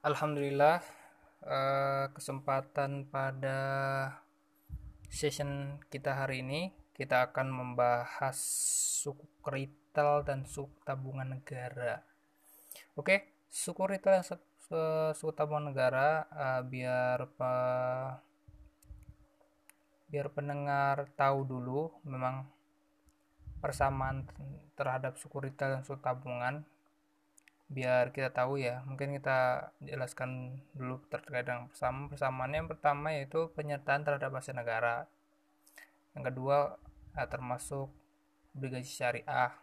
Alhamdulillah eh, kesempatan pada session kita hari ini kita akan membahas suku retail dan suku tabungan negara. Oke, suku retail dan suku tabungan negara uh, biar apa biar pendengar tahu dulu memang persamaan terhadap suku retail dan suku tabungan biar kita tahu ya mungkin kita jelaskan dulu terkait dengan persamaan persamaannya yang pertama yaitu penyertaan terhadap aset negara. Yang kedua ya, termasuk obligasi syariah.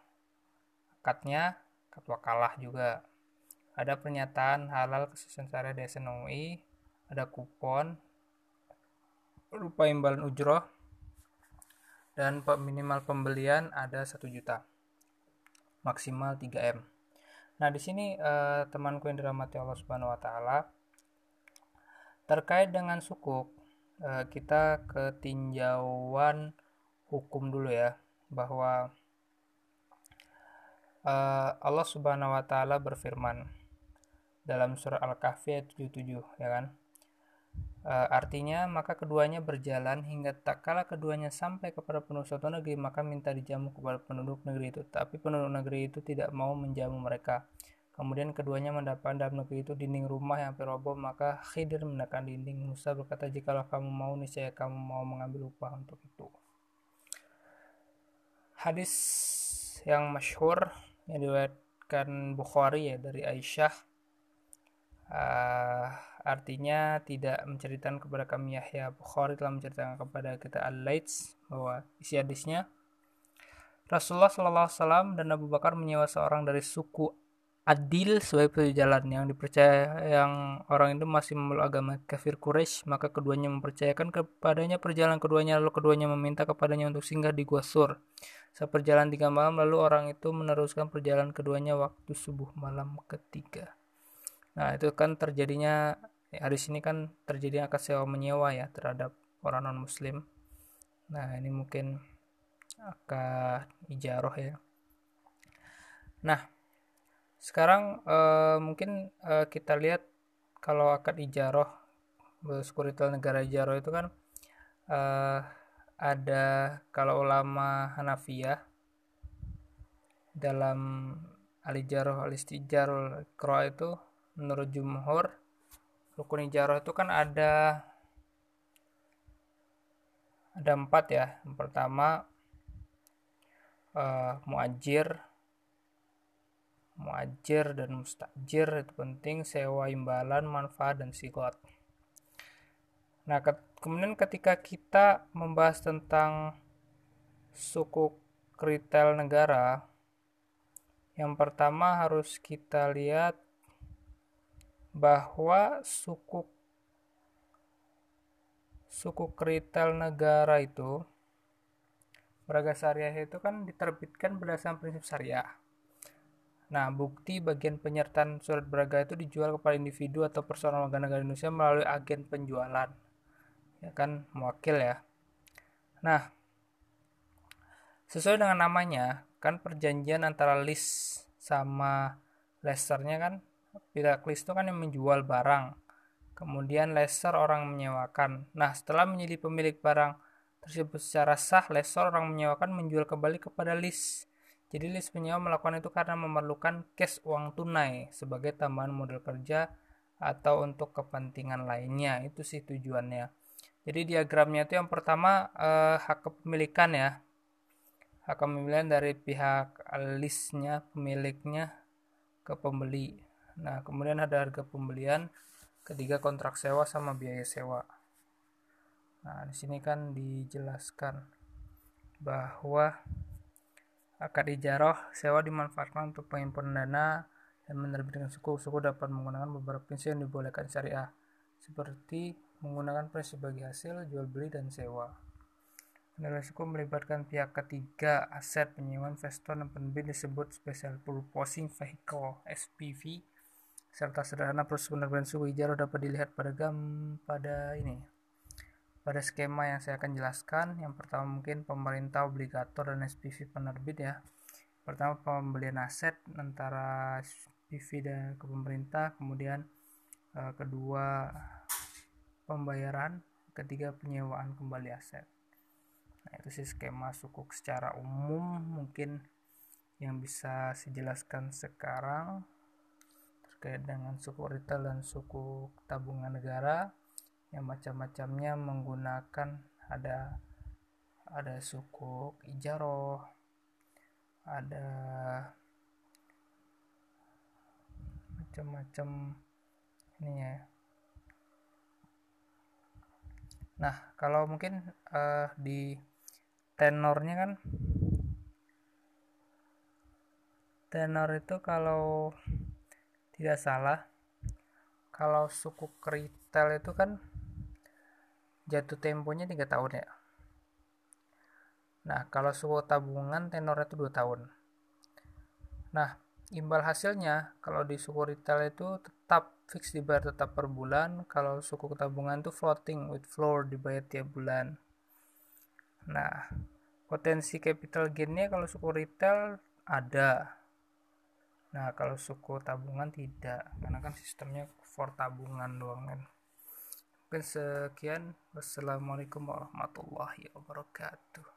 Akadnya akad wakalah juga. Ada pernyataan halal kesusahan syariah DSN ada kupon rupa imbalan ujroh dan minimal pembelian ada 1 juta maksimal 3M Nah, di sini uh, temanku yang dirahmati Allah Subhanahu wa taala terkait dengan sukuk uh, kita ke tinjauan hukum dulu ya bahwa uh, Allah Subhanahu wa taala berfirman dalam surah Al-Kahfi ayat 77 ya kan E, artinya, maka keduanya berjalan hingga tak kala keduanya sampai kepada penduduk suatu negeri, maka minta dijamu kepada penduduk negeri itu. Tapi penduduk negeri itu tidak mau menjamu mereka. Kemudian keduanya mendapat dalam negeri itu dinding rumah yang roboh, maka Khidir menekan dinding. Musa berkata, jikalau kamu mau, niscaya kamu mau mengambil upah untuk itu. Hadis yang masyhur yang diriwayatkan Bukhari ya dari Aisyah uh, artinya tidak menceritakan kepada kami Yahya Bukhari telah menceritakan kepada kita Al-Laits bahwa isi hadisnya Rasulullah SAW dan Abu Bakar menyewa seorang dari suku Adil sebagai jalan yang dipercaya yang orang itu masih memeluk agama kafir Quraisy maka keduanya mempercayakan kepadanya perjalanan keduanya lalu keduanya meminta kepadanya untuk singgah di Gua Sur. Saat perjalanan tiga malam lalu orang itu meneruskan perjalanan keduanya waktu subuh malam ketiga. Nah, itu kan terjadinya hari sini kan terjadi akad sewa menyewa ya terhadap orang non muslim. Nah, ini mungkin akad ijaroh ya. Nah, sekarang uh, mungkin uh, kita lihat kalau akad ijaroh sekurital negara ijaroh itu kan uh, ada kalau ulama Hanafiyah dalam alijaroh alistijarul kro itu menurut jumhur rukun ijarah itu kan ada ada empat ya. Yang pertama uh, muajir. Muajir dan mustajir itu penting. Sewa imbalan manfaat dan sigot nah ke kemudian ketika kita membahas tentang suku retail negara yang pertama harus kita lihat bahwa suku suku retail negara itu Braga Syariah itu kan diterbitkan berdasarkan prinsip syariah. Nah, bukti bagian penyertaan surat Braga itu dijual kepada individu atau personal warga negara Indonesia melalui agen penjualan. Ya kan, mewakil ya. Nah, sesuai dengan namanya, kan perjanjian antara list sama lesternya kan Pihak list itu kan yang menjual barang. Kemudian lesser orang menyewakan. Nah, setelah menjadi pemilik barang tersebut secara sah, lesser orang menyewakan menjual kembali kepada list. Jadi list penyewa melakukan itu karena memerlukan cash uang tunai sebagai tambahan modal kerja atau untuk kepentingan lainnya. Itu sih tujuannya. Jadi diagramnya itu yang pertama eh, hak kepemilikan ya. Hak kepemilikan dari pihak listnya, pemiliknya ke pembeli. Nah, kemudian ada harga pembelian, ketiga kontrak sewa sama biaya sewa. Nah, di sini kan dijelaskan bahwa akad ijarah sewa dimanfaatkan untuk penghimpunan dana dan menerbitkan suku. Suku dapat menggunakan beberapa prinsip yang dibolehkan syariah, seperti menggunakan prinsip bagi hasil, jual beli, dan sewa. Penilaian suku melibatkan pihak ketiga, aset, penyewaan, investor, dan penerbit disebut Special Purposing Vehicle SPV serta sederhana proses penerbitan suku ijarah dapat dilihat pada gam pada ini pada skema yang saya akan jelaskan. Yang pertama mungkin pemerintah obligator dan SPV penerbit ya. Pertama pembelian aset antara SPV dan ke pemerintah. Kemudian uh, kedua pembayaran. Ketiga penyewaan kembali aset. Nah itu sih skema sukuk secara umum mungkin yang bisa saya jelaskan sekarang terkait dengan suku retail dan suku tabungan negara yang macam-macamnya menggunakan ada ada suku ijaroh ada macam-macam ini ya. Nah kalau mungkin uh, di tenornya kan tenor itu kalau tidak salah. Kalau suku retail itu kan jatuh temponya tiga tahun ya. Nah kalau suku tabungan tenornya itu dua tahun. Nah imbal hasilnya kalau di suku retail itu tetap fix dibayar tetap per bulan kalau suku tabungan itu floating with floor dibayar tiap bulan. Nah, potensi capital gainnya kalau suku retail ada. Nah, kalau suku tabungan tidak, karena kan sistemnya for tabungan doang kan. Mungkin sekian. Wassalamualaikum warahmatullahi wabarakatuh.